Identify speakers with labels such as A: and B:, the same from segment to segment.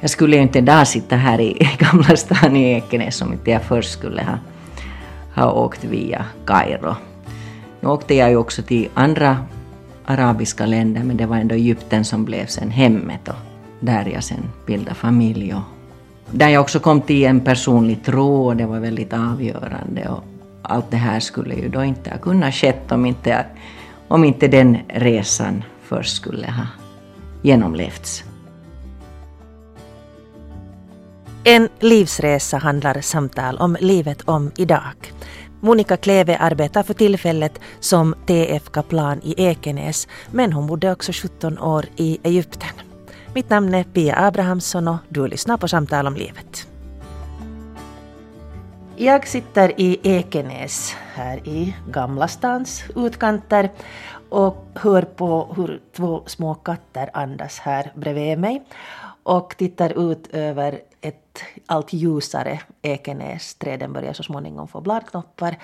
A: Jag skulle ju inte idag sitta här i Gamla stan i Ekenäs om inte jag först skulle ha, ha åkt via Kairo. Nu åkte jag ju också till andra arabiska länder men det var ändå Egypten som blev sen hemmet och där jag sen bildade familj och där jag också kom till en personlig tro och det var väldigt avgörande och allt det här skulle ju då inte ha kunnat skett om inte, om inte den resan först skulle ha genomlevts.
B: En livsresa handlar samtal om livet om idag. Monica Kleve arbetar för tillfället som TF-kaplan i Ekenäs men hon bodde också 17 år i Egypten. Mitt namn är Pia Abrahamsson och du lyssnar på Samtal om livet. Jag sitter i Ekenäs här i Gamla stans utkanter och hör på hur två små katter andas här bredvid mig och tittar ut över ett allt ljusare Ekenäs. Träden börjar så småningom få bladknoppar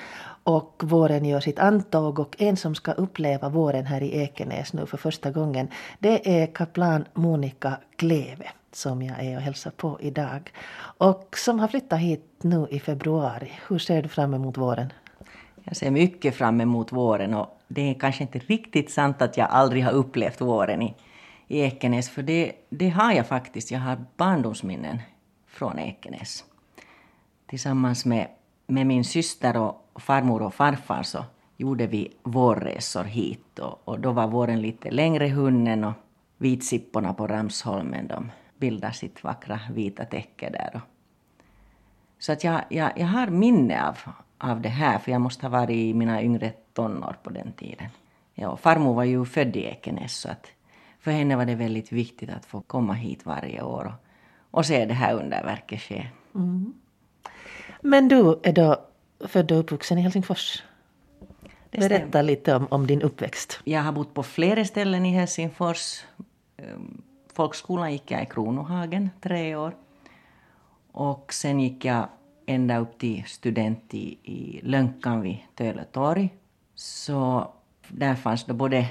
B: och våren gör sitt antåg och en som ska uppleva våren här i Ekenäs nu för första gången det är kaplan Monica Kleve som jag är och hälsar på idag och som har flyttat hit nu i februari. Hur ser du fram emot våren?
A: Jag ser mycket fram emot våren och det är kanske inte riktigt sant att jag aldrig har upplevt våren i, i Ekenäs för det, det har jag faktiskt. Jag har barndomsminnen från Ekenäs. Tillsammans med, med min syster och farmor och farfar så gjorde vi vårresor hit och, och då var våren lite längre hunnen och vitsipporna på Ramsholmen de bildar sitt vackra vita täcke där. Och, så att jag, jag, jag har minne av, av det här för jag måste ha varit i mina yngre tonår på den tiden. Ja, farmor var ju född i Ekenäs så att för henne var det väldigt viktigt att få komma hit varje år och, och se det här underverket ske. Mm.
B: Men du är då född och uppvuxen i Helsingfors? Berätta lite om, om, din uppväxt.
A: Jag har bott på flera ställen i Helsingfors. Ehm, folkskolan gick jag i Kronohagen tre år. Och sen gick jag ända upp till student i, i Lönkan vid Töletorg. Så där fanns då både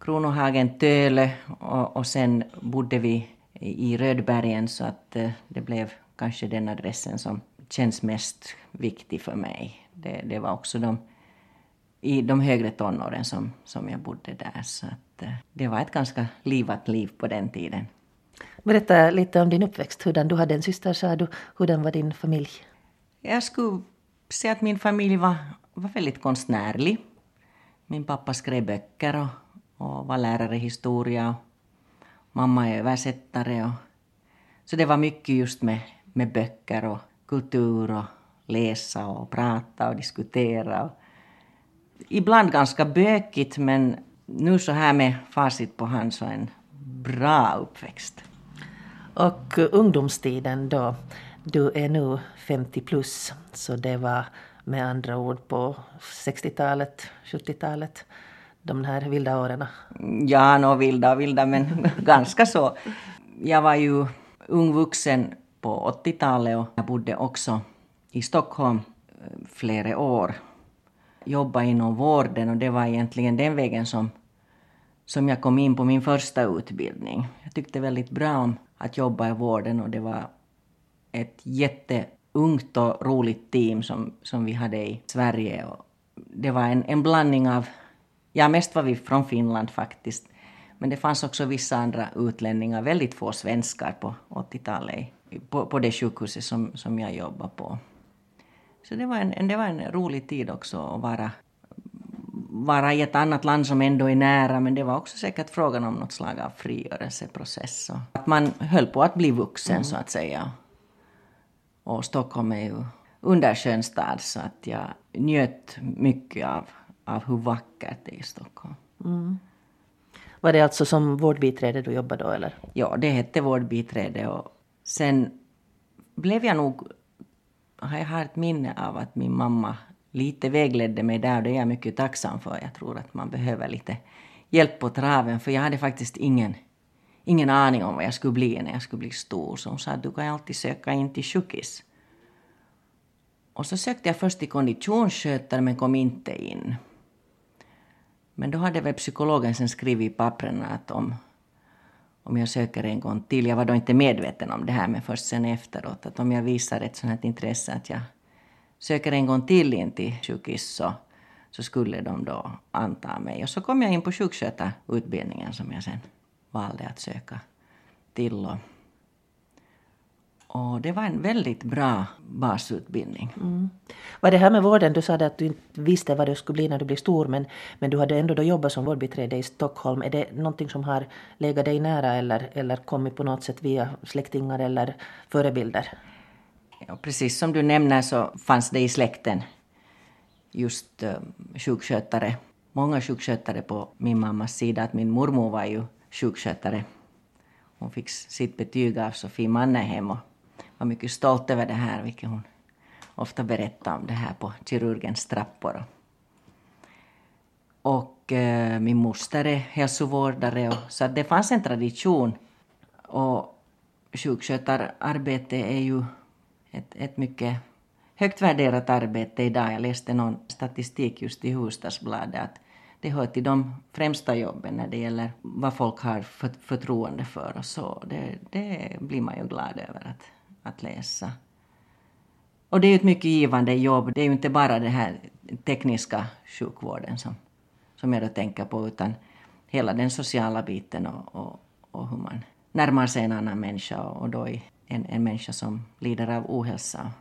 A: Kronohagen, Töle och, och sen bodde vi i Rödbergen så att eh, det blev kanske den adressen som känns mest viktig för mig. Det, det var också de, i de högre tonåren som, som jag bodde där. Så att, eh, det var ett ganska livat liv på den tiden.
B: Berätta lite om din uppväxt. Hurdan, du hade en syster sa du. Hurdan var din familj?
A: Jag skulle säga att min familj var, var väldigt konstnärlig. Min pappa skrev böcker och, och var lärare i historia mamma är översättare. Och, så det var mycket just med, med böcker och kultur och läsa och prata och diskutera. Ibland ganska bökigt men nu så här med facit på hand så en bra uppväxt.
B: Och ungdomstiden då, du är nu 50 plus så det var med andra ord på 60-talet, 70-talet, de här vilda åren?
A: Ja, nå vilda och vilda men ganska så. Jag var ju ung vuxen på 80-talet och jag bodde också i Stockholm eh, flera år. Jobbade inom vården och det var egentligen den vägen som, som jag kom in på min första utbildning. Jag tyckte väldigt bra om att jobba i vården och det var ett jätteungt och roligt team som, som vi hade i Sverige. Och det var en, en blandning av, ja mest var vi från Finland faktiskt, men det fanns också vissa andra utlänningar, väldigt få svenskar på 80-talet på, på det sjukhuset som, som jag jobbade på. Så det var, en, det var en rolig tid också att vara, vara i ett annat land som ändå är nära men det var också säkert frågan om något slag av frigörelseprocess. Och att man höll på att bli vuxen mm. så att säga. Och Stockholm är ju underskön stad så att jag njöt mycket av, av hur vackert det är i Stockholm. Mm.
B: Var det alltså som vårdbiträde du jobbade då eller?
A: Ja, det hette vårdbiträde och Sen blev jag nog... Jag har ett minne av att min mamma lite vägledde mig där och det är jag mycket tacksam för. Jag tror att man behöver lite hjälp på traven för jag hade faktiskt ingen, ingen aning om vad jag skulle bli när jag skulle bli stor. Så hon sa att du kan alltid söka in till sjukis. Och så sökte jag först till konditionsskötare men kom inte in. Men då hade väl psykologen sen skrivit i pappren att om, om jag söker en gång till. Jag var då inte medveten om det här men först sen efteråt att om jag visar ett sånt här intresse att jag söker en gång till in till sjukhus så, så skulle de då anta mig. Och så kom jag in på sjukskötarutbildningen som jag sen valde att söka till. Och, och det var en väldigt bra basutbildning. Mm.
B: Var det här med vården, du sa att du inte visste vad det skulle bli när du blev stor men, men du hade ändå då jobbat som vårdbiträde i Stockholm. Är det någonting som har legat dig nära eller, eller kommit på något sätt via släktingar eller förebilder?
A: Ja, precis som du nämner så fanns det i släkten just uh, sjukskötare. Många sjukskötare på min mammas sida. Att min mormor var ju sjukskötare. Hon fick sitt betyg av Sofie Mannerheim och var mycket stolt över det här, vilket hon ofta berättade om det här på kirurgens trappor. Och eh, min moster är hälsovårdare, och, så det fanns en tradition. Och sjukskötararbete är ju ett, ett mycket högt värderat arbete idag. Jag läste någon statistik just i Hufvudstadsbladet att det hör till de främsta jobben när det gäller vad folk har för, förtroende för och så. Det, det blir man ju glad över att, att läsa. Och det är ju ett mycket givande jobb. Det är ju inte bara den här tekniska sjukvården som, som jag då tänker på utan hela den sociala biten och, och, och hur man närmar sig en annan människa och då en, en människa som lider av ohälsa.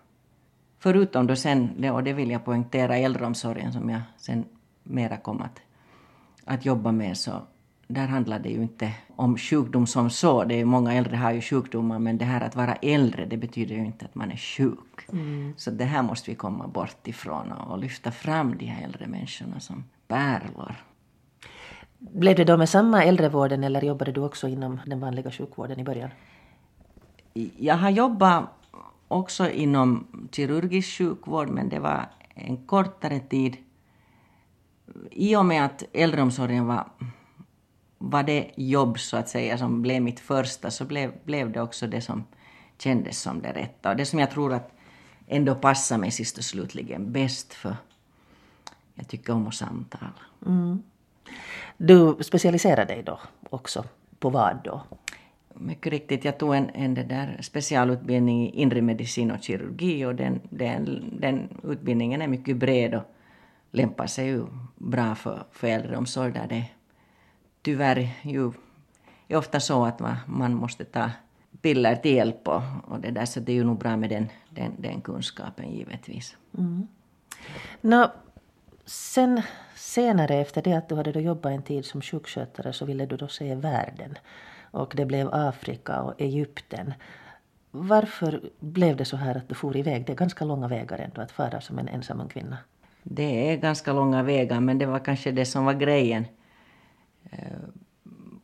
A: Förutom då sen, och det vill jag poängtera, äldreomsorgen som jag sen mera kom att att jobba med så där handlar det ju inte om sjukdom som så. Det är många äldre har ju sjukdomar men det här att vara äldre det betyder ju inte att man är sjuk. Mm. Så det här måste vi komma bort ifrån och, lyfta fram de här äldre människorna som pärlor.
B: Blev det då med samma äldrevården eller jobbade du också inom den vanliga sjukvården i början?
A: Jag har jobbat också inom kirurgisk sjukvård men det var en kortare tid i och med att äldreomsorgen var, var det jobb så att säga som blev mitt första så blev, blev det också det som kändes som det rätta. Och det som jag tror att ändå passar mig sist och slutligen bäst för jag tycker om att samtala. Mm.
B: Du specialiserade dig då också på vad då?
A: Mycket riktigt, jag tog en, en där specialutbildning i inre medicin och kirurgi och den, den, den utbildningen är mycket bred och lämpar sig ju bra för, för äldreomsorg där det tyvärr ju är ofta så att man, måste ta piller till hjälp och, och det där, så det är ju nog bra med den, den, den kunskapen givetvis. Mm.
B: Nå, sen senare efter det att du hade då jobbat en tid som sjukskötare så ville du då se världen och det blev Afrika och Egypten. Varför blev det så här att du for iväg? Det är ganska långa vägar ändå att fara som en ensam ung kvinna.
A: Det är ganska långa vägar, men det var kanske det som var grejen. Eh,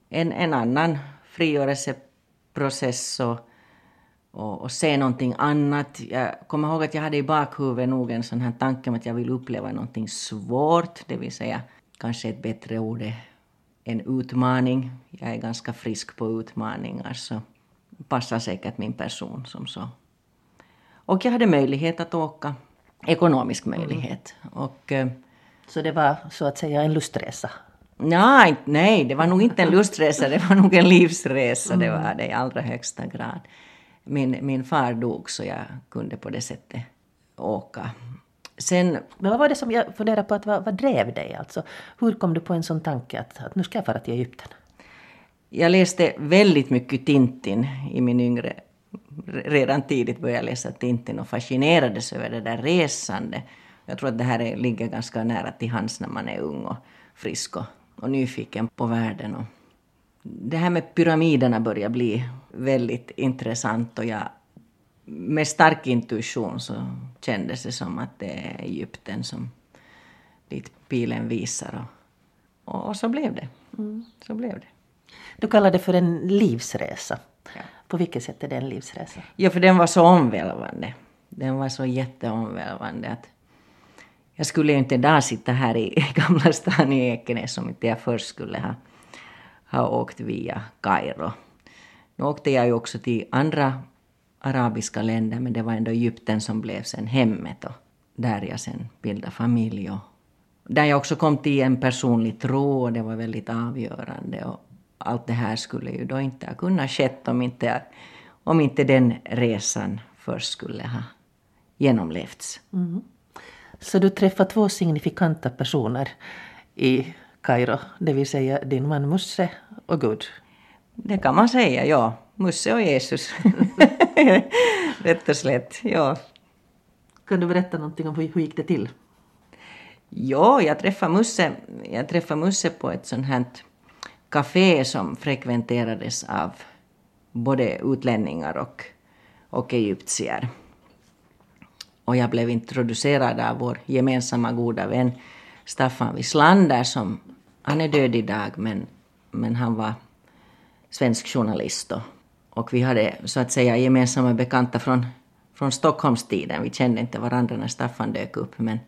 A: en, en annan frigörelseprocess och, och, och se någonting annat. Jag kommer ihåg att jag hade i bakhuvudet nog en sån här tanke om att jag vill uppleva någonting svårt, det vill säga kanske ett bättre ord är en utmaning. Jag är ganska frisk på utmaningar så passar säkert min person som så. Och jag hade möjlighet att åka ekonomisk möjlighet. Mm. Och, eh,
B: så det var så att säga en lustresa?
A: Nej, nej, det var nog inte en lustresa, det var nog en livsresa. Det var det i allra högsta grad. Min, min far dog så jag kunde på det sättet åka.
B: Sen, Men vad var det som jag funderade på, att vad, vad drev dig? Alltså, hur kom du på en sån tanke att, att nu ska jag fara till Egypten?
A: Jag läste väldigt mycket Tintin i min yngre redan tidigt började läsa Tintin och fascinerades över det där resande. Jag tror att det här ligger ganska nära till hands när man är ung och frisk och, och nyfiken på världen. Och det här med pyramiderna börjar bli väldigt intressant och jag, med stark intuition så kändes det som att det är Egypten som dit pilen visar. Och, och, och så blev det. Mm. Så blev det.
B: Du kallar det för en livsresa. Ja. På vilket sätt är det en livsresa?
A: Ja, för den var så omvälvande. Den var så jätteomvälvande att jag skulle ju inte idag sitta här i Gamla stan i Ekenäs om inte jag först skulle ha, ha åkt via Kairo. Nu åkte jag ju också till andra arabiska länder men det var ändå Egypten som blev sen hemmet och där jag sen bildade familj och där jag också kom till en personlig tro och det var väldigt avgörande. Och allt det här skulle ju då inte ha kunnat skett om inte, om inte den resan först skulle ha genomlevts. Mm.
B: Så du träffar två signifikanta personer i Kairo, det vill säga din man Musse och Gud?
A: Det kan man säga, ja. Musse och Jesus. Rätt och slätt, ja.
B: Kan du berätta någonting om hur, hur gick det till?
A: Ja, jag träffade Musse, jag träffade Musse på ett sånt här café som frekventerades av både utlänningar och, och egyptier. Och jag blev introducerad av vår gemensamma goda vän Staffan Wislander som, han är död idag men, men han var svensk journalist och, och vi hade så att säga gemensamma bekanta från, från Stockholmstiden. Vi kände inte varandra när Staffan dök upp men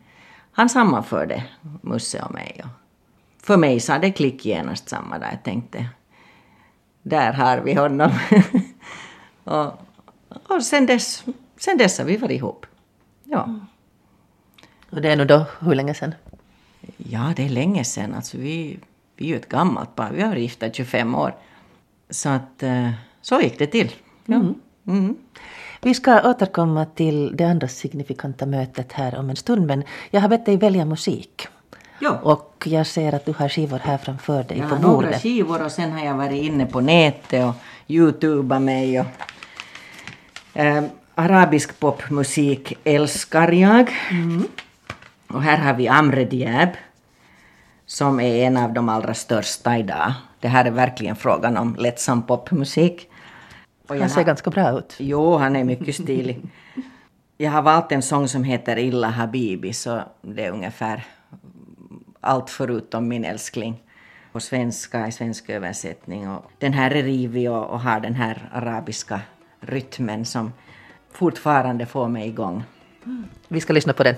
A: han sammanförde Musse och mig. Och för mig sa det klick genast samma dag. Jag tänkte, där har vi honom. och, och sen dess, sen dess har vi varit ihop. Ja. Mm.
B: Och det är nu då hur länge sen?
A: Ja, det är länge sen. Alltså vi, vi är ju ett gammalt par. Vi har varit gifta 25 år. Så att eh, så gick det till. Ja. Mm. Mm.
B: Vi ska återkomma till det andra signifikanta mötet här om en stund men jag har bett dig välja musik.
A: Ja.
B: Och jag ser att du har skivor här framför dig
A: jag
B: på
A: bordet.
B: Jag har
A: några skivor och sen har jag varit inne på nätet och youtubat mig. Och, äh, arabisk popmusik älskar jag. Mm. Och här har vi Amre Diab som är en av de allra största idag. Det här är verkligen frågan om lättsam popmusik.
B: han ser har... ganska bra ut.
A: Jo, han är mycket stilig. Jag har valt en sång som heter Illa Habibi, så det är ungefär allt förutom min älskling på svenska i svensk översättning. Och den här är rivig och, och har den här arabiska rytmen som fortfarande får mig igång.
B: Vi ska lyssna på den.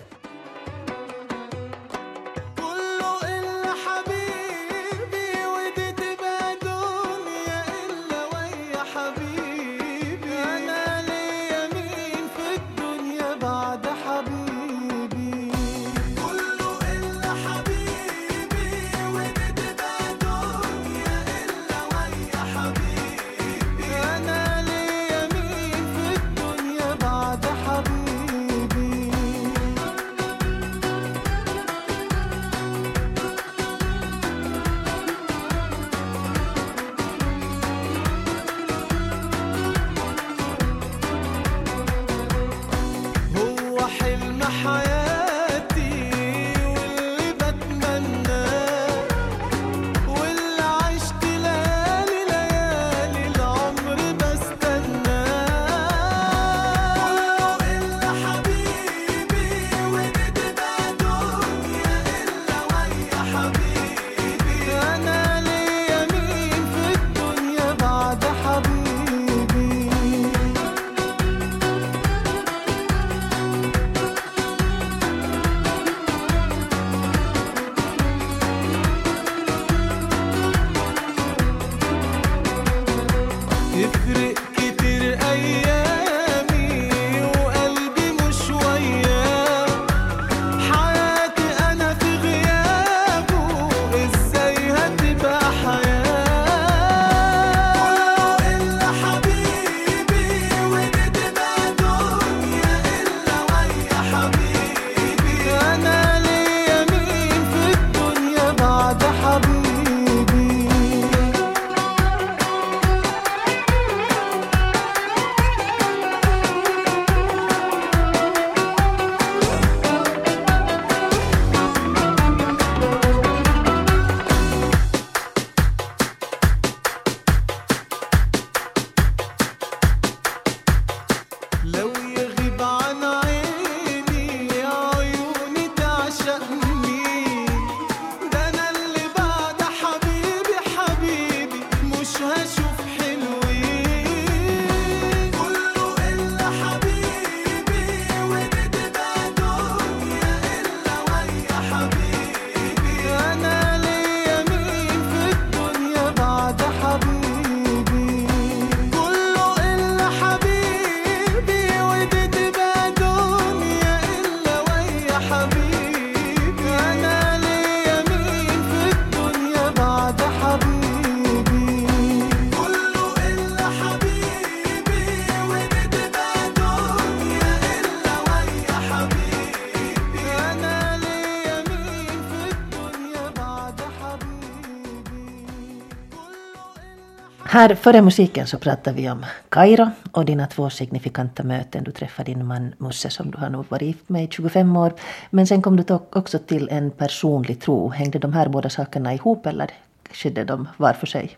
B: Här före musiken så pratade vi om Kairo och dina två signifikanta möten. Du träffade din man Musse som du har nog varit gift med i 25 år. Men sen kom du också till en personlig tro. Hängde de här båda sakerna ihop eller skedde de var för sig?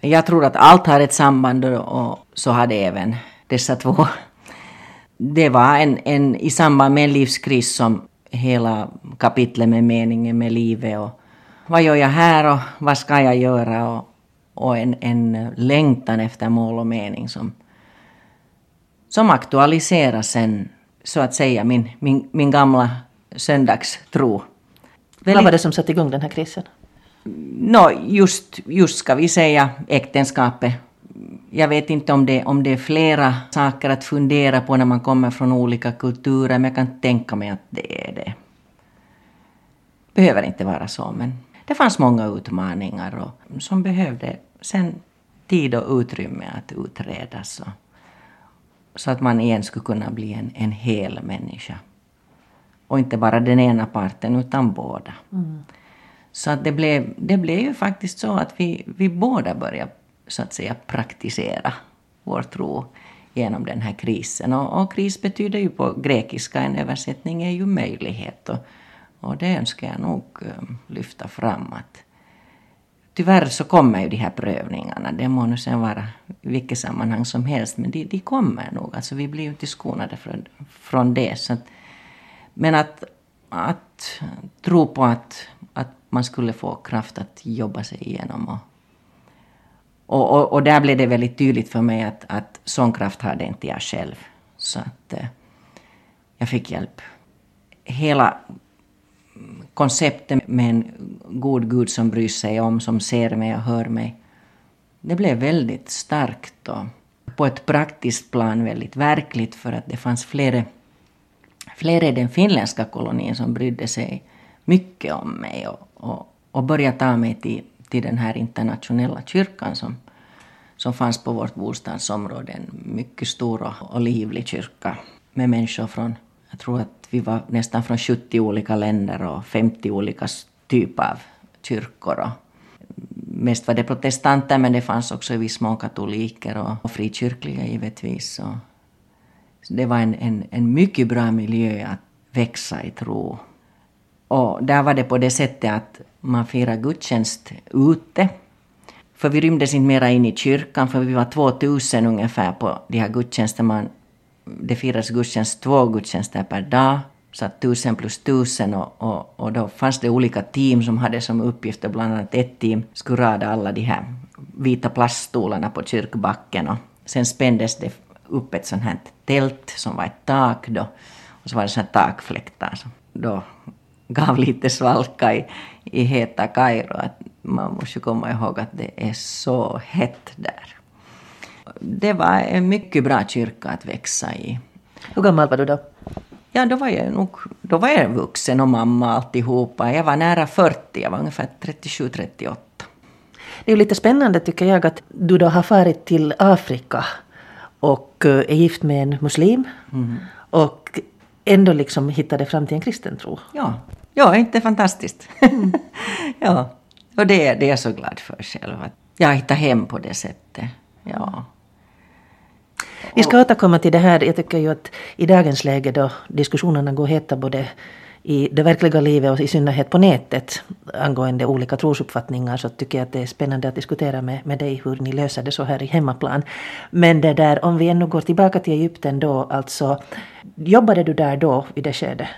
A: Jag tror att allt har ett samband och så hade även dessa två. Det var en, en, i samband med en livskris som hela kapitlet med meningen med livet och vad gör jag här och vad ska jag göra och, och en, en längtan efter mål och mening som, som aktualiserar sen så att säga min, min, min gamla söndagstro.
B: Vad var det som satte igång den här krisen?
A: No, just, just ska vi säga äktenskapet. Jag vet inte om det, om det är flera saker att fundera på när man kommer från olika kulturer, men jag kan tänka mig att det är det. Behöver inte vara så, men det fanns många utmaningar och, som behövde sen tid och utrymme att utredas. Och, så att man igen skulle kunna bli en, en hel människa. Och inte bara den ena parten, utan båda. Mm. Så att det, blev, det blev ju faktiskt så att vi, vi båda började så att säga praktisera vår tro genom den här krisen. Och, och kris betyder ju på grekiska, en översättning är ju möjlighet. Och, och det önskar jag nog um, lyfta fram. Att tyvärr så kommer ju de här prövningarna. Det må nu sen vara i vilket sammanhang som helst, men de, de kommer nog. Alltså vi blir ju inte skonade från, från det. Så att, men att, att tro på att, att man skulle få kraft att jobba sig igenom. Och, och, och, och där blev det väldigt tydligt för mig att, att sån kraft hade inte jag själv. Så att eh, jag fick hjälp. Hela konceptet med en god Gud som bryr sig om, som ser mig och hör mig, det blev väldigt starkt och på ett praktiskt plan väldigt verkligt för att det fanns flera, flera i den finländska kolonin som brydde sig mycket om mig och, och, och började ta mig till, till den här internationella kyrkan som, som fanns på vårt bostadsområde. En mycket stor och, livlig kyrka med människor från, jag tror att vi var nästan från 70 olika länder och 50 olika typer av kyrkor. Och mest var det protestanter men det fanns också i viss mån katoliker och, och frikyrkliga givetvis. Och, så det var en, en, en mycket bra miljö att växa i tro. Och där var det på det sättet att man firade gudstjänst ute. För vi rymdes inte mera in i kyrkan, för vi var 2000 ungefär på de här gudstjänsterna. Det firades gudstjänst, två gudstjänster per dag, så att tusen plus tusen och, och, och då fanns det olika team som hade som uppgift, och bland annat ett team skulle rada alla de här vita plaststolarna på kyrkbacken och sen spändes det upp ett sånt här tält som var ett tak då och så var det såna takfläktar. som då gav lite svalka i, i heta Kairo. Att man måste komma ihåg att det är så hett där. Det var en mycket bra kyrka att växa i.
B: Hur gammal var du då?
A: Ja, då var jag nog då var jag vuxen och mamma alltihopa. Jag var nära 40, jag var ungefär 37-38.
B: Det är ju lite spännande tycker jag att du då har farit till Afrika och eh, är gift med en muslim. Mm. Och ändå liksom hittade fram till en kristen tro.
A: Ja, ja inte fantastiskt? Mm. ja, och det, det är jag så glad för själv. Att jag hittar hem på det sättet. Ja.
B: Vi ska återkomma till det här. Jag tycker ju att i dagens läge då diskussionerna går heta både i det verkliga livet och i synnerhet på nätet angående olika trosuppfattningar så tycker jag att det är spännande att diskutera med, med dig hur ni löser det så här i hemmaplan. Men det där, om vi ännu går tillbaka till Egypten då, alltså jobbade du där då i det skedet?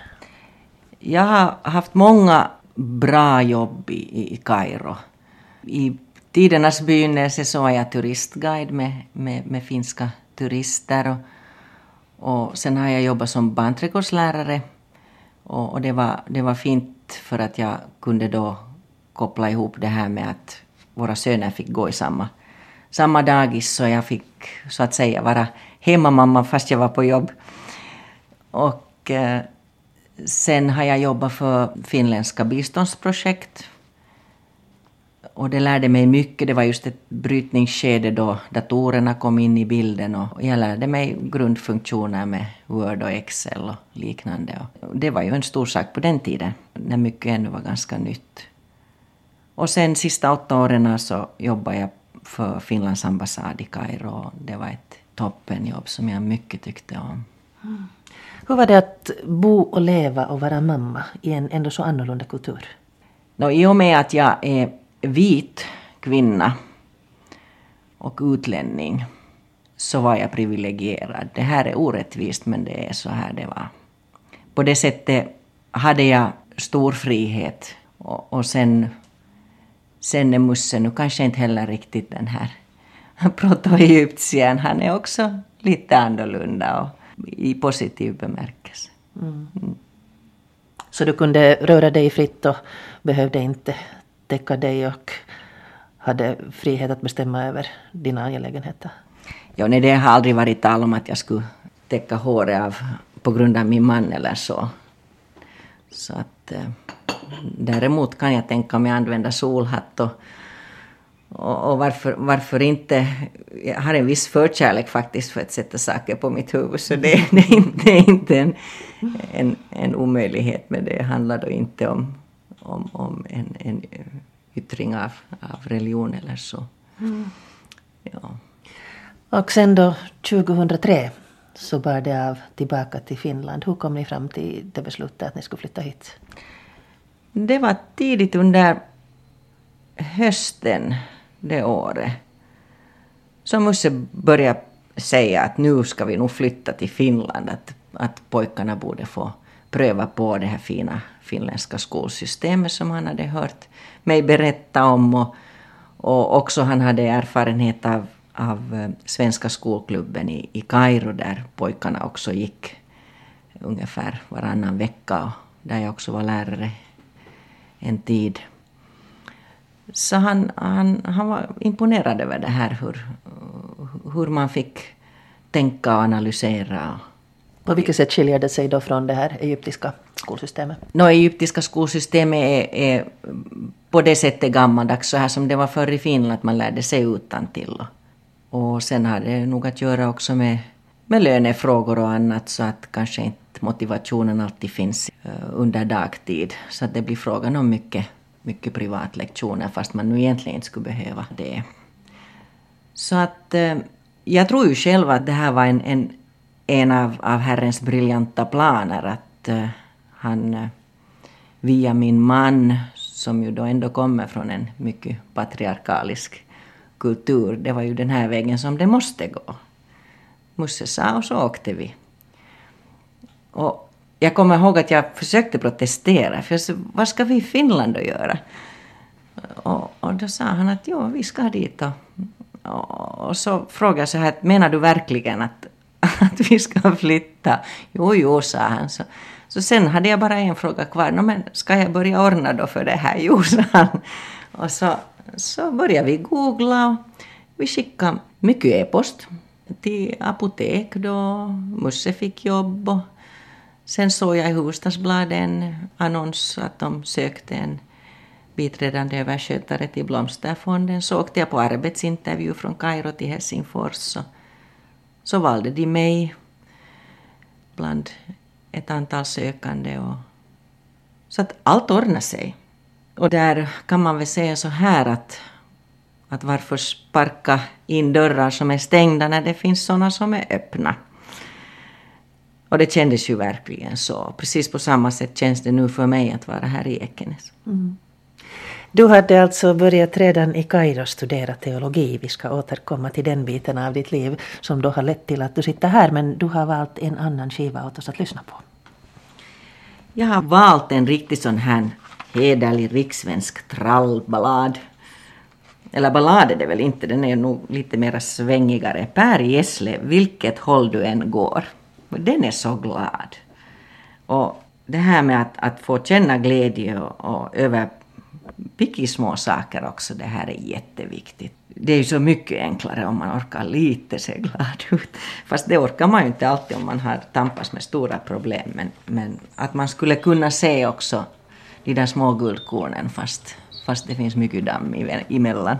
A: Jag har haft många bra jobb i, i Kairo. I tidernas begynnelse så var jag turistguide med, med, med finska turister och, och sen har jag jobbat som barnträdgårdslärare och, och, det, var, det var fint för att jag kunde då koppla ihop det här med att våra söner fick gå i samma, samma dagis så jag fick så att säga vara hemmamamma fast jag var på jobb. Och eh, sen har jag jobbat för finländska biståndsprojekt och det lärde mig mycket. Det var just ett brytningsskede då datorerna kom in i bilden och jag lärde mig grundfunktioner med Word och Excel och liknande. Och det var ju en stor sak på den tiden, när mycket ännu var ganska nytt. Och sen sista åtta åren så jobbade jag för Finlands ambassad i Kairo. Det var ett toppenjobb som jag mycket tyckte om.
B: Mm. Hur var det att bo och leva och vara mamma i en ändå så annorlunda kultur?
A: No, I och med att jag är vit kvinna och utlänning så var jag privilegierad. Det här är orättvist men det är så här det var. På det sättet hade jag stor frihet och, och sen, sen är Musse nu kanske inte heller riktigt den här protoegyptiern. Han är också lite annorlunda och i positiv bemärkelse. Mm.
B: Mm. Så du kunde röra dig fritt och behövde inte täcka dig och hade frihet att bestämma över dina angelägenheter?
A: Ja, nej, det har aldrig varit tal om att jag skulle täcka håret av, på grund av min man eller så. Så att, eh, däremot kan jag tänka mig använda solhatt och, och, och varför, varför inte? Jag har en viss förkärlek faktiskt för att sätta saker på mitt huvud så det, det är inte, det är inte en, en, en omöjlighet men det handlar då inte om, om, om en, en yttring av, av religion eller så. Mm.
B: Ja. Och sen då 2003 så bar det av tillbaka till Finland. Hur kom ni fram till det beslutet att ni skulle flytta hit?
A: Det var tidigt under hösten det året som Musse började säga att nu ska vi nog flytta till Finland. Att, att pojkarna borde få pröva på det här fina finländska skolsystemet som han hade hört mig berätta om. Och, och också han hade erfarenhet av av eh, Svenska skolklubben i, i Kairo där pojkarna också gick ungefär varannan vecka och där jag också var lärare en tid. Så han, han, han var imponerad över det här hur, hur man fick tänka och analysera.
B: På vilket sätt skiljer det sig då från det här egyptiska skolsystemet?
A: No, egyptiska skolsystemet är, är på det sättet gammaldags, så här som det var förr i Finland, att man lärde sig utan till. Och sen har det nog att göra också med, med lönefrågor och annat så att kanske inte motivationen alltid finns eh, under dagtid. Så att det blir frågan om mycket, mycket privatlektioner fast man nu egentligen inte skulle behöva det. Så att eh, jag tror ju själv att det här var en, en, en av, av Herrens briljanta planer att uh, han uh, via min man, som ju då ändå kommer från en mycket patriarkalisk kultur, det var ju den här vägen som det måste gå. Musse sa och så åkte vi. Och jag kommer ihåg att jag försökte protestera, för jag sa, vad ska vi i Finland då göra? Och, och då sa han att jo, vi ska dit. Och, och, och så frågade jag så här, menar du verkligen att, att vi ska flytta? Jo, jo, sa han. Så, så sen hade jag bara en fråga kvar. No, men ska jag börja ordna då för det här? Jo, sa han. Och så så började vi googla och vi skickade mycket e-post till apotek då Musse fick jobb och sen såg jag i Hufvudstadsbladet en annons att de sökte en biträdande överskötare till Blomsterfonden. Så åkte jag på arbetsintervju från Kairo till Helsingfors. Och så valde de mig bland ett antal sökande. Och, så att allt ordnade sig. Och där kan man väl säga så här att, att varför sparka in dörrar som är stängda när det finns sådana som är öppna? Och det kändes ju verkligen så. Precis på samma sätt känns det nu för mig att vara här i Ekenäs. Mm.
B: Du hade alltså börjat redan i Kairo studera teologi. Vi ska återkomma till den biten av ditt liv som då har lett till att du sitter här. Men du har valt en annan skiva åt oss att lyssna på.
A: Jag har valt en riktig sån här hederlig rikssvensk trallballad. Eller ballad är det väl inte, den är nog lite mer svängigare. Per Gessle, vilket håll du än går. Den är så glad. Och det här med att, att få känna glädje och, och över små saker också, det här är jätteviktigt. Det är ju så mycket enklare om man orkar lite se glad ut. Fast det orkar man ju inte alltid om man har tampas med stora problem. Men, men att man skulle kunna se också de där små guldkornen fast, fast det finns mycket damm emellan.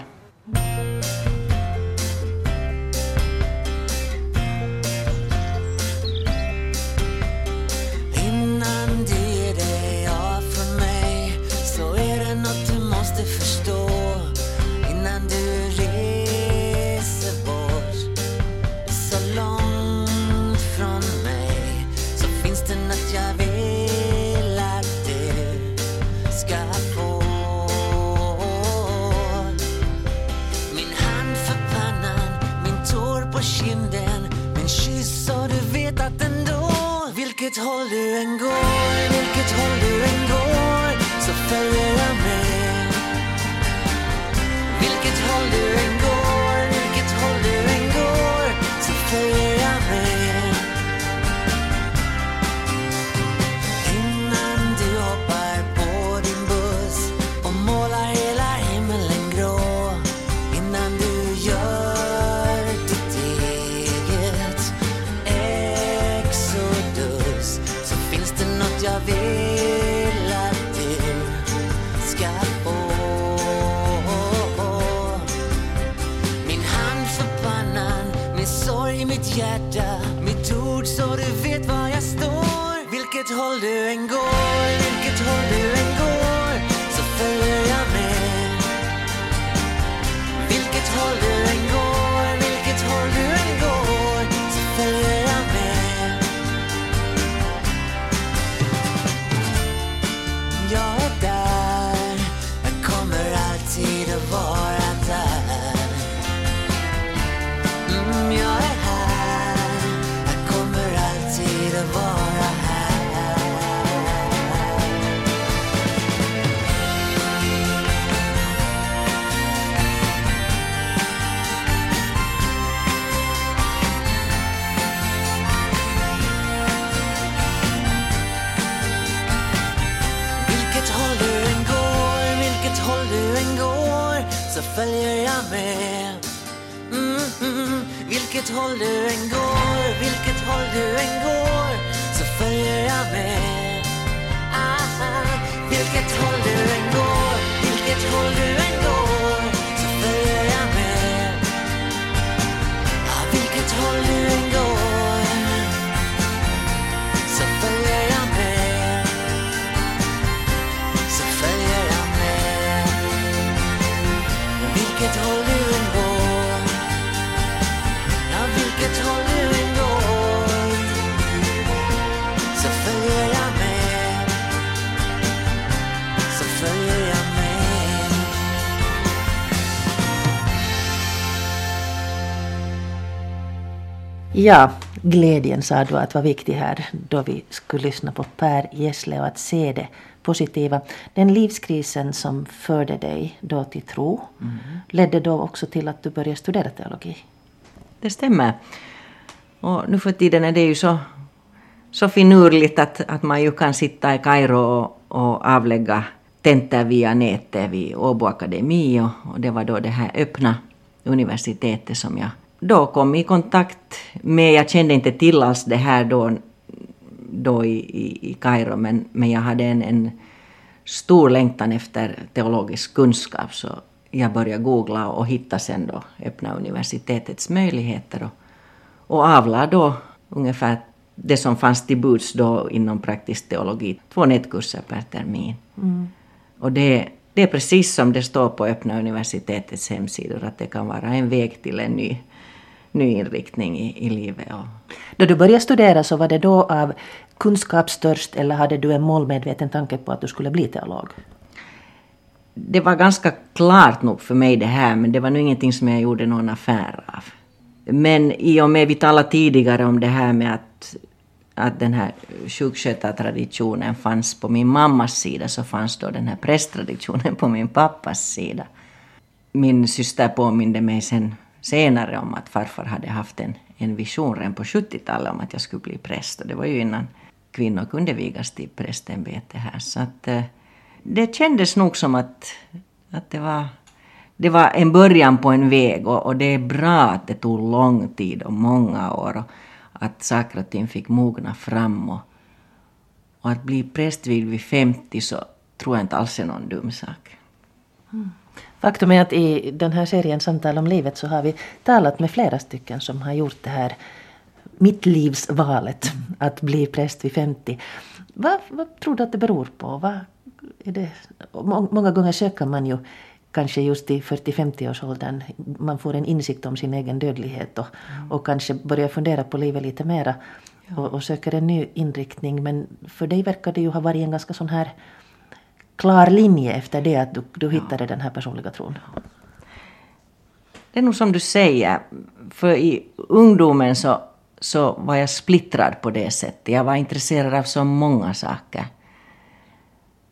C: Står. Vilket håll Ja,
B: glädjen sa du att var viktig här då vi skulle lyssna på Per Gessle och att se det positiva. Den livskrisen som förde dig då till tro ledde då också till att du började studera teologi.
A: Det stämmer. Och nu för tiden är det ju så, så finurligt att, att man ju kan sitta i Kairo och, och avlägga tentor via nätet vid Åbo Akademi och, och det var då det här öppna universitetet som jag då kom i kontakt med. Jag kände inte till alls det här då, då i, i, i Kairo men, men jag hade en, en stor längtan efter teologisk kunskap så jag började googla och hitta sen då öppna universitetets möjligheter och, och avlade då ungefär det som fanns till buds då inom praktisk teologi, två nätkurser per termin. Och det, det är precis som det står på öppna universitetets hemsidor att det kan vara en väg till en ny, ny inriktning i, i livet. Och,
B: Då du började studera så var det då av kunskapstörst eller hade du en målmedveten tanke på att du skulle bli teolog?
A: det var ganska klart nog för mig det här, men det var nog ingenting som jag gjorde någon affär av. Men i och med vi talade tidigare om det här med att, att den här sjukskötartraditionen fanns på min mammas sida, så fanns då den här prästtraditionen på min pappas sida. Min syster påminde mig sen senare om att farfar hade haft en, en vision redan på 70-talet om att jag skulle bli präst. Och det var ju innan kvinnor kunde vigas till prästämbete här. Så att, eh, det kändes nog som att, att det, var, det var en början på en väg och, och det är bra att det tog lång tid och många år och att saker och ting fick mogna fram. Och, och att bli präst vid 50 så tror jag inte alls är någon dum sak. Mm.
B: Faktum är att i den här serien Samtal om livet så har vi talat med flera stycken som har gjort det här mittlivsvalet att bli präst vid 50. Vad, vad tror du att det beror på? Vad är det? må- Många gånger söker man ju kanske just i 40-50-årsåldern, man får en insikt om sin egen dödlighet och, och kanske börjar fundera på livet lite mera och, och söker en ny inriktning. Men för dig verkar det ju ha varit en ganska sån här klar linje efter det att du, du hittade den här personliga tron.
A: Det är nog som du säger, för i ungdomen så, så var jag splittrad på det sättet. Jag var intresserad av så många saker.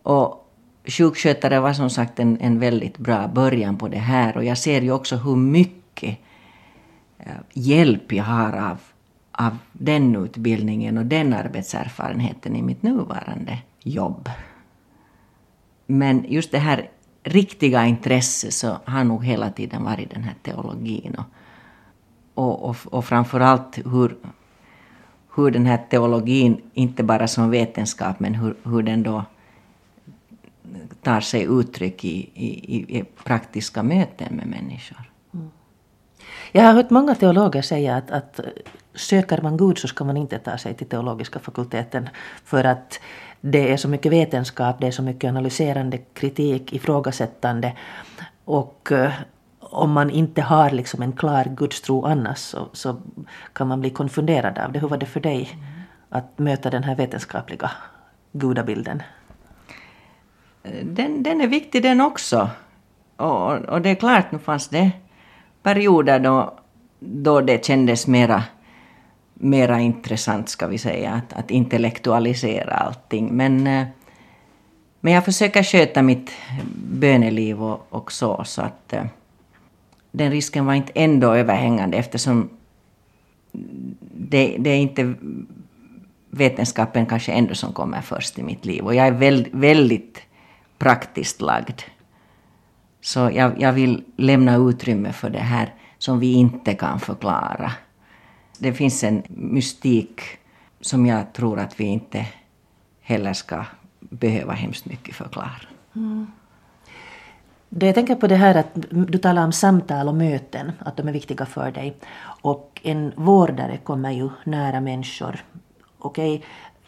A: Och sjukskötare var som sagt en, en väldigt bra början på det här och jag ser ju också hur mycket eh, hjälp jag har av, av den utbildningen och den arbetserfarenheten i mitt nuvarande jobb. Men just det här riktiga intresset så har nog hela tiden varit den här teologin. Och, och, och, och framförallt hur, hur den här teologin, inte bara som vetenskap, men hur, hur den då tar sig uttryck i, i, i praktiska möten med människor. Mm.
B: Jag har hört många teologer säga att, att söker man Gud så ska man inte ta sig till teologiska fakulteten för att det är så mycket vetenskap, det är så mycket analyserande kritik, ifrågasättande och eh, om man inte har liksom en klar gudstro annars så, så kan man bli konfunderad av det. Hur var det för dig att möta den här vetenskapliga gudabilden?
A: Den, den är viktig den också. Och, och det är klart, nu fanns det perioder då, då det kändes mera, mera intressant, ska vi säga, att, att intellektualisera allting. Men, eh, men jag försöker sköta mitt böneliv och, och så, så att eh, den risken var inte ändå överhängande eftersom det, det är inte vetenskapen kanske ändå som kommer först i mitt liv. Och jag är väldigt, väldigt praktiskt lagd. Så jag, jag vill lämna utrymme för det här som vi inte kan förklara. Det finns en mystik som jag tror att vi inte heller ska behöva hemskt mycket förklara. Mm.
B: Jag tänker på det här att du talar om samtal och möten, att de är viktiga för dig. Och en vårdare kommer ju nära människor. Okej,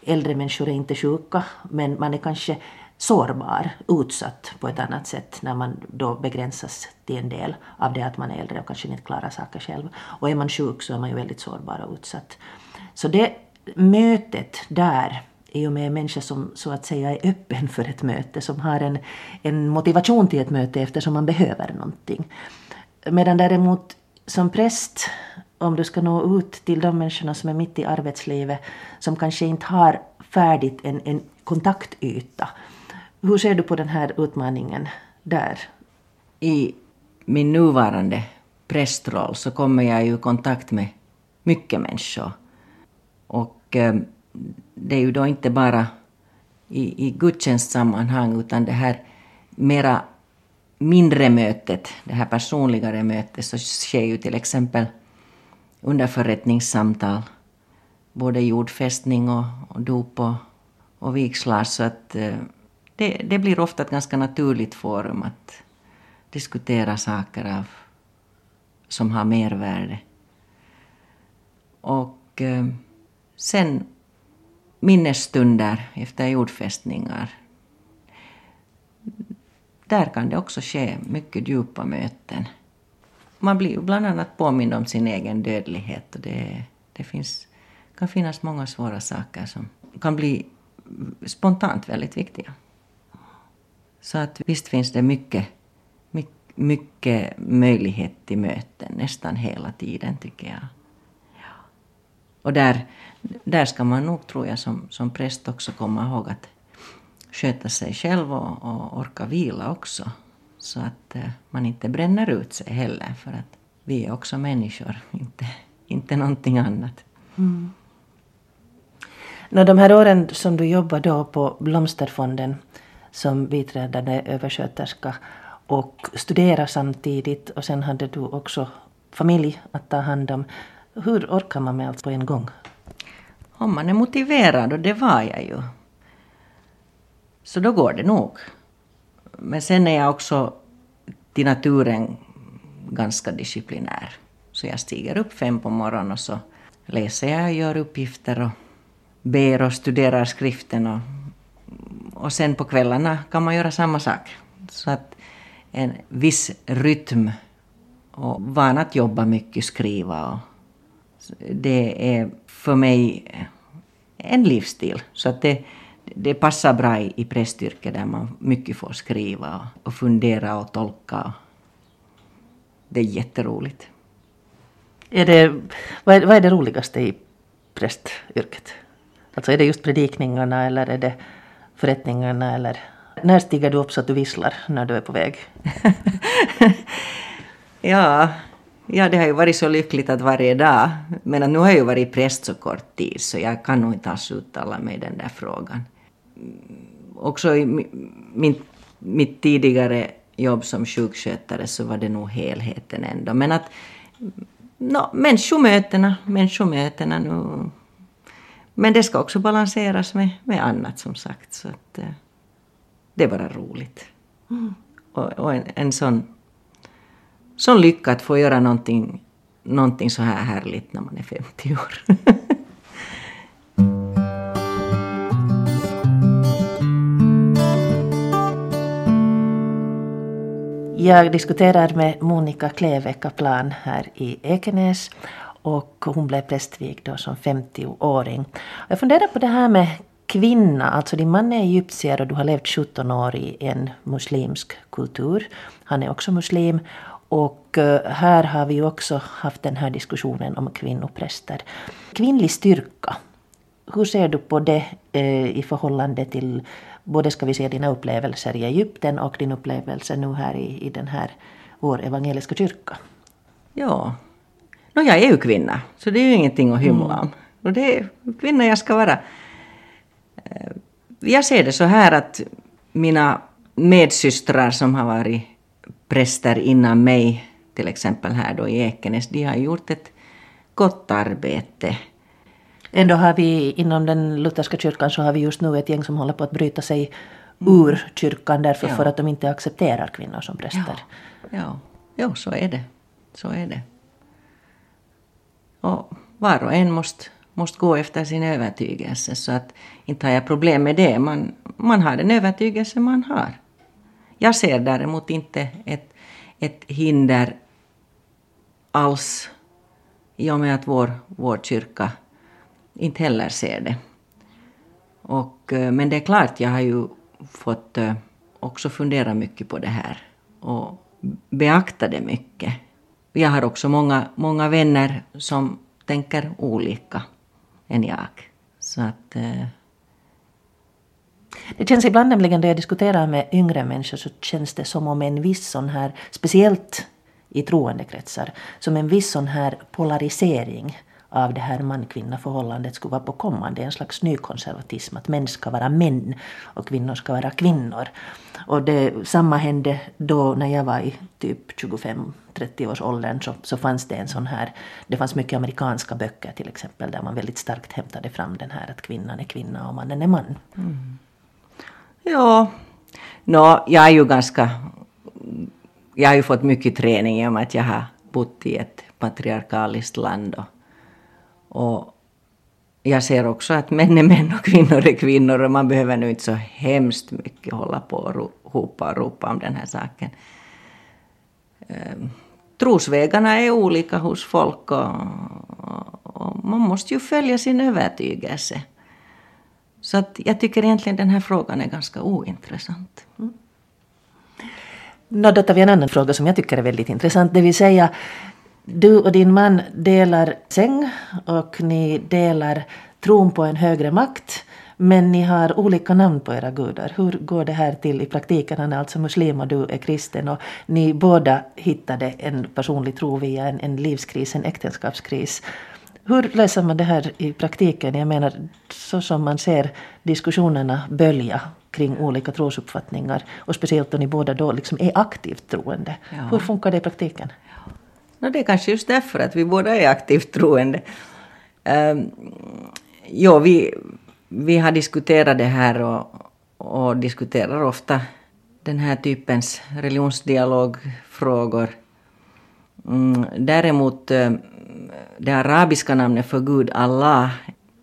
B: äldre människor är inte sjuka, men man är kanske sårbar, utsatt på ett annat sätt när man då begränsas till en del av det att man är äldre och kanske inte klarar saker själv. Och är man sjuk så är man ju väldigt sårbar och utsatt. Så det mötet där i och med en människa som så att säga är öppen för ett möte, som har en, en motivation till ett möte eftersom man behöver någonting. Medan däremot som präst, om du ska nå ut till de människorna som är mitt i arbetslivet, som kanske inte har färdigt en, en kontaktyta. Hur ser du på den här utmaningen där?
A: I min nuvarande prästroll så kommer jag i kontakt med mycket människor. Och eh, det är ju då inte bara i, i gudstjänstsammanhang utan det här mera mindre mötet, det här personligare mötet, så sker ju till exempel under förrättningssamtal både jordfästning och, och dop och, och vigslar. Så att eh, det, det blir ofta ett ganska naturligt forum att diskutera saker av, som har mervärde. Och eh, sen minnesstunder efter jordfästningar. Där kan det också ske mycket djupa möten. Man blir ju bland annat påmind om sin egen dödlighet och det, det finns, kan finnas många svåra saker som kan bli spontant väldigt viktiga. Så att visst finns det mycket, mycket, mycket möjlighet till möten nästan hela tiden tycker jag. Och där, där ska man nog, tror jag, som, som präst också komma ihåg att sköta sig själv och, och orka vila också. Så att eh, man inte bränner ut sig heller, för att vi är också människor, inte, inte någonting annat. Mm.
B: Nå, de här åren som du jobbade då på Blomsterfonden som biträdande översköterska och studera samtidigt och sen hade du också familj att ta hand om. Hur orkar man med allt på en gång?
A: Om man är motiverad, och det var jag ju, så då går det nog. Men sen är jag också till naturen ganska disciplinär. Så jag stiger upp fem på morgonen och så läser jag och gör uppgifter och ber och studerar skriften och, och sen på kvällarna kan man göra samma sak. Så att en viss rytm och van att jobba mycket, skriva och det är för mig en livsstil. Så att det, det passar bra i, i prästyrket där man mycket får skriva och, och fundera och tolka. Det är jätteroligt.
B: Är det, vad, är, vad är det roligaste i prästyrket? Alltså är det just predikningarna eller är det förrättningarna eller när stiger du upp så att du visslar när du är på väg?
A: ja, ja, det har ju varit så lyckligt att varje dag, men nu har jag ju varit präst så kort tid så jag kan nog inte alls uttala mig i den där frågan. Mm, också i min, mitt tidigare jobb som sjukskötare så var det nog helheten ändå. Men att mm, no, människomötena, människomötena nu men det ska också balanseras med, med annat som sagt. Så att, eh, det är bara roligt. Mm. Och, och, en, en sån, sån lycka att få göra någonting, någonting så här härligt när man är 50 år.
B: Jag diskuterar med Monica Kleve Kaplan här i Ekenäs och hon blev prästvigd då som 50-åring. Jag funderar på det här med kvinna, alltså din man är egyptier och du har levt 17 år i en muslimsk kultur. Han är också muslim. Och eh, här har vi ju också haft den här diskussionen om kvinnopräster. Kvinnlig styrka, hur ser du på det eh, i förhållande till både ska vi se dina upplevelser i Egypten och din upplevelse nu här i, i den här vår evangeliska kyrka?
A: Ja, no, jag är ju kvinna, så det är ju ingenting att hymla om. Och det är kvinna jag ska vara. Eh, jag ser det så här att mina medsystrar som har varit präster innan mig, till exempel här då i Ekenäs, de har gjort ett gott arbete.
B: Ändå har vi inom den lutherska kyrkan så har vi just nu ett gäng som håller på att bryta sig ur kyrkan därför ja. för att de inte accepterar kvinnor som präster.
A: Ja, ja. ja så är det. Så är det. Och var och en måste, måste gå efter sin övertygelse så att inte har jag problem med det. Man, man har den övertygelse man har. Jag ser däremot inte ett, ett hinder alls i och med att vår, vår kyrka inte heller ser det. Och, eh, men det är klart, jag har ju fått eh, också fundera mycket på det här och beakta det mycket. Jag har också många, många vänner som tänker olika än jag. Så att... Eh...
B: Det känns ibland nämligen då jag diskuterar med yngre människor så känns det som om en viss sån här, speciellt i troendekretsar, som en viss sån här polarisering av det här man-kvinna förhållandet skulle vara på kommande, en slags nykonservatism, att män ska vara män och kvinnor ska vara kvinnor. Och det, samma hände då när jag var i typ 25-30 års åldern så, så fanns det en sån här, det fanns mycket amerikanska böcker till exempel där man väldigt starkt hämtade fram den här att kvinnan är kvinna och mannen är man. Mm.
A: Ja, no, jag är ju ganska, jag har ju fått mycket träning i och med att jag har bott i ett patriarkaliskt land och och jag ser också att män är män och kvinnor är kvinnor och man behöver nu inte så hemskt mycket hålla på och hopa och ropa om den här saken. Ehm, trosvägarna är olika hos folk och, och, man måste ju följa sin övertygelse. Så att jag tycker egentligen den här frågan är ganska ointressant. Mm.
B: Nå, då tar vi en annan fråga som jag tycker är väldigt intressant, det vill säga du och din man delar säng och ni delar tron på en högre makt. Men ni har olika namn på era gudar. Hur går det här till i praktiken? Han är alltså muslim och du är kristen och ni båda hittade en personlig tro via en, en livskris, en äktenskapskris. Hur löser man det här i praktiken? Jag menar, så som man ser diskussionerna bölja kring olika trosuppfattningar och speciellt då ni båda då liksom är aktivt troende. Ja. Hur funkar det i praktiken?
A: No, det är kanske just därför att vi båda är aktivt troende. Um, jo, vi, vi har diskuterat det här och, och diskuterar ofta den här typens religionsdialogfrågor. Mm, däremot, ehm, det arabiska namnet för Gud, Allah,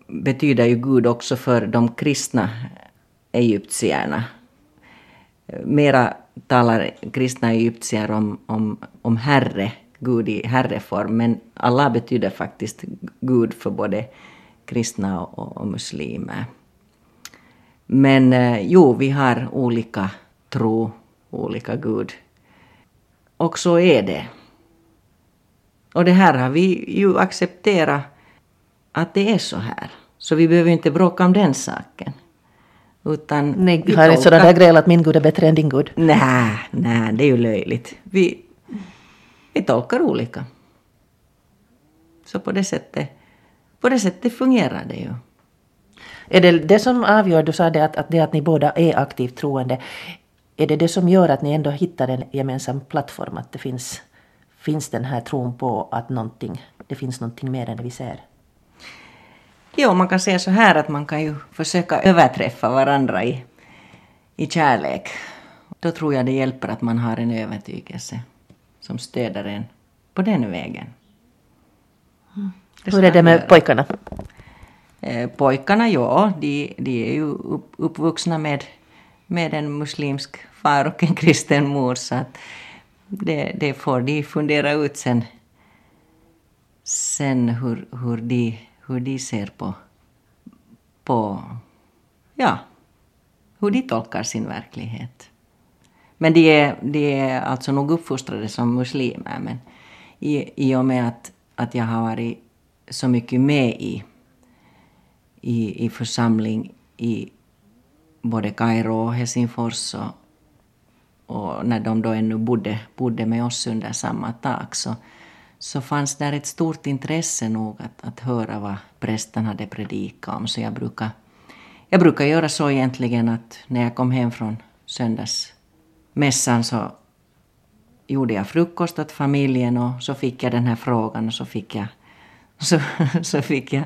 A: betyder ju Gud också för de kristna egyptierna. Mera talar kristna egyptier om, om, om Herre Gud i herreform, men Allah betyder faktiskt Gud för både kristna och, och muslimer. Men eh, jo, vi har olika tro, olika Gud. Och så är det. Och det här har vi ju accepterat att det är så här. Så vi behöver inte bråka om den saken. Utan vi
B: har inte sådana där gräl att min Gud är bättre än din Gud.
A: Nej, nej, det är ju löjligt. Vi, vi tolkar olika. Så på det sättet, på det sättet fungerar det ju.
B: Är det det som avgör, du sa det att, att det att ni båda är aktivt troende, är det det som gör att ni ändå hittar en gemensam plattform, att det finns, finns den här tron på att någonting, det finns någonting mer än det vi ser?
A: Jo, man kan säga så här att man kan ju försöka överträffa varandra i, i kärlek. Då tror jag det hjälper att man har en övertygelse som stöder en på den vägen. Det
B: Hur är det med pojkarna?
A: Eh, Pojkarna, ja, de, de är ju upp, uppvuxna med, med en muslimsk far och en kristen mor så att det, det får de fundera ut sen, sen hur, hur, de, hur de ser på, på, ja, hur de tolkar sin verklighet. Men de är, de är alltså nog uppfostrade som muslimer men i, i och med att, att jag har varit så mycket med i i, i församling i både Kairo och Helsingfors och, och när de då ännu bodde, bodde med oss under samma tak så, så fanns där ett stort intresse nog att, att höra vad prästen hade predikat om. Så jag brukar, jag brukar göra så egentligen att när jag kom hem från söndags mässan så gjorde jag frukost åt familjen och så fick jag den här frågan och så fick jag, så, så fick jag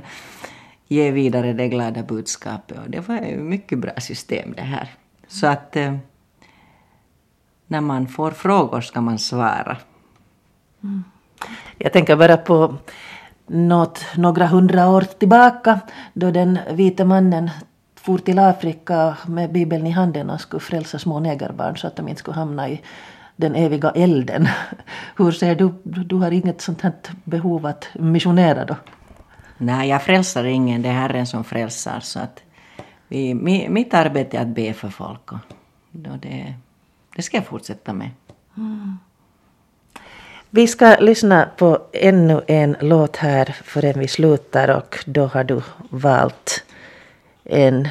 A: ge vidare det glada budskapet. Och det var ju ett mycket bra system det här. Så att eh, när man får frågor ska man svara.
B: Jag tänker bara på något, några hundra år tillbaka då den vita mannen for till Afrika med bibeln i handen och skulle frälsa små negerbarn så att de inte skulle hamna i den eviga elden. Hur ser du, du har inget sånt här behov att missionera då?
A: Nej, jag frälsar ingen, det är Herren som frälsar. Så att vi, mi, mitt arbete är att be för folk och det, det ska jag fortsätta med.
B: Vi ska lyssna på ännu en låt här förrän vi slutar och då har du valt en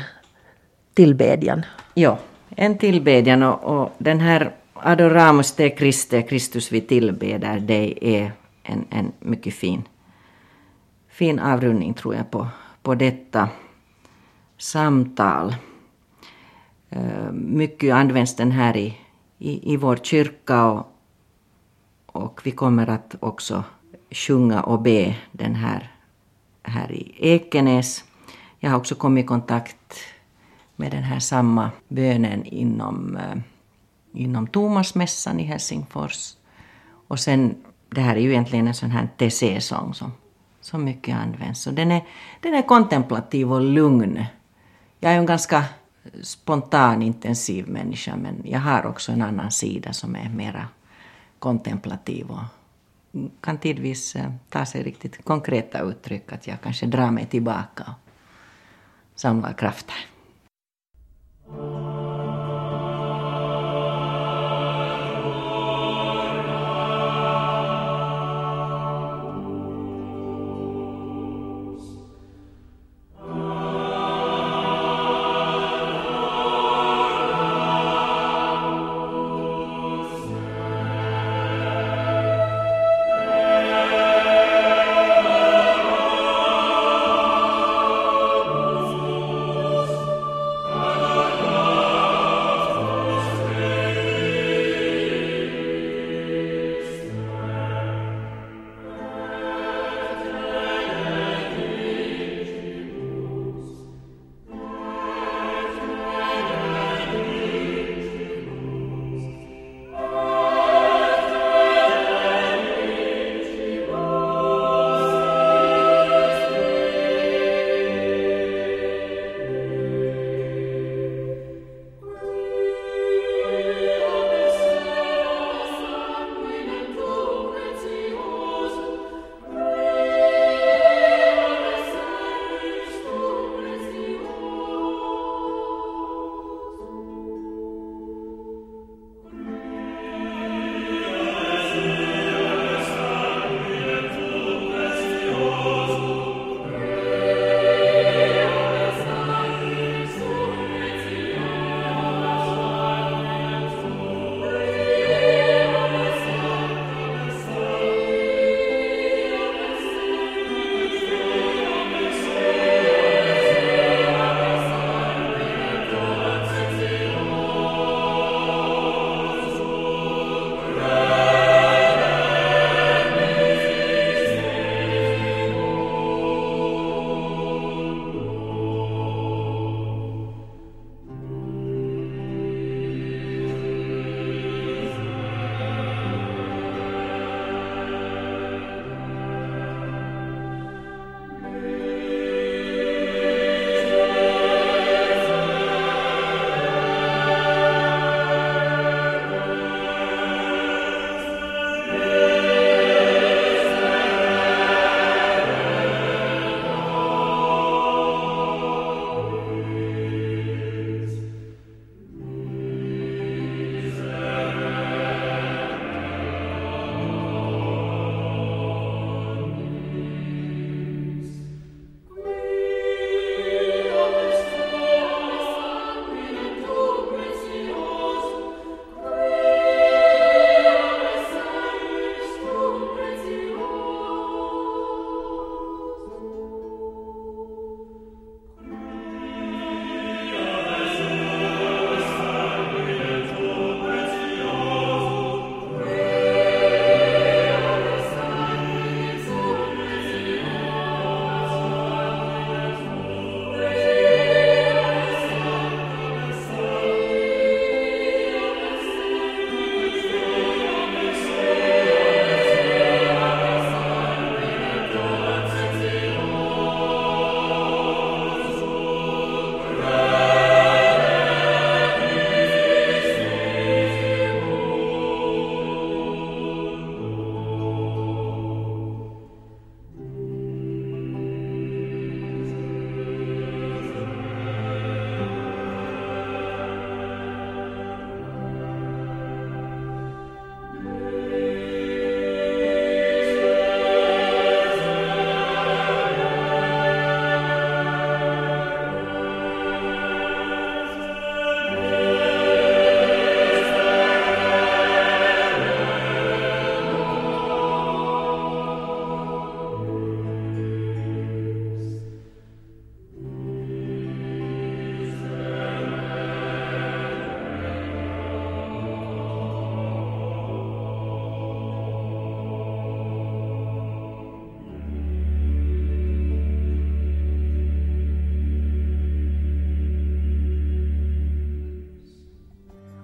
B: tillbedjan.
A: Ja, en tillbedjan och, och den här Adoramus te Christe, Kristus vi tillbeder dig är en, en mycket fin, fin avrundning tror jag på, på detta samtal. Eh, mycket används den här i, i, i vår kyrka och, och vi kommer att också sjunga och be den här, här i Ekenäs. Jag har också kommit i kontakt med den här samma bönen inom, eh, inom Tomasmässan i Helsingfors. Och sen, det här är ju egentligen en sån här TC-sång som, som mycket används. Så den är, den är kontemplativ och lugn. Jag är ju en ganska spontan, intensiv människa men jag har också en annan sida som är mera kontemplativ och kan tidvis eh, ta sig riktigt konkreta uttryck att jag kanske drar mig tillbaka samla krafter.
C: Musik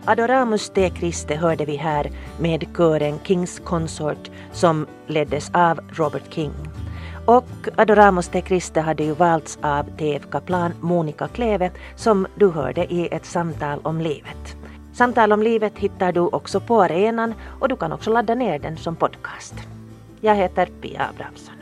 B: Adoramus T. Christe hörde vi här med kören Kings Consort som leddes av Robert King. Och Adoramus te Christe hade ju valts av TF-kaplan Monica Kleve som du hörde i ett samtal om livet. Samtal om livet hittar du också på arenan och du kan också ladda ner den som podcast. Jag heter Pia Abrahamsson.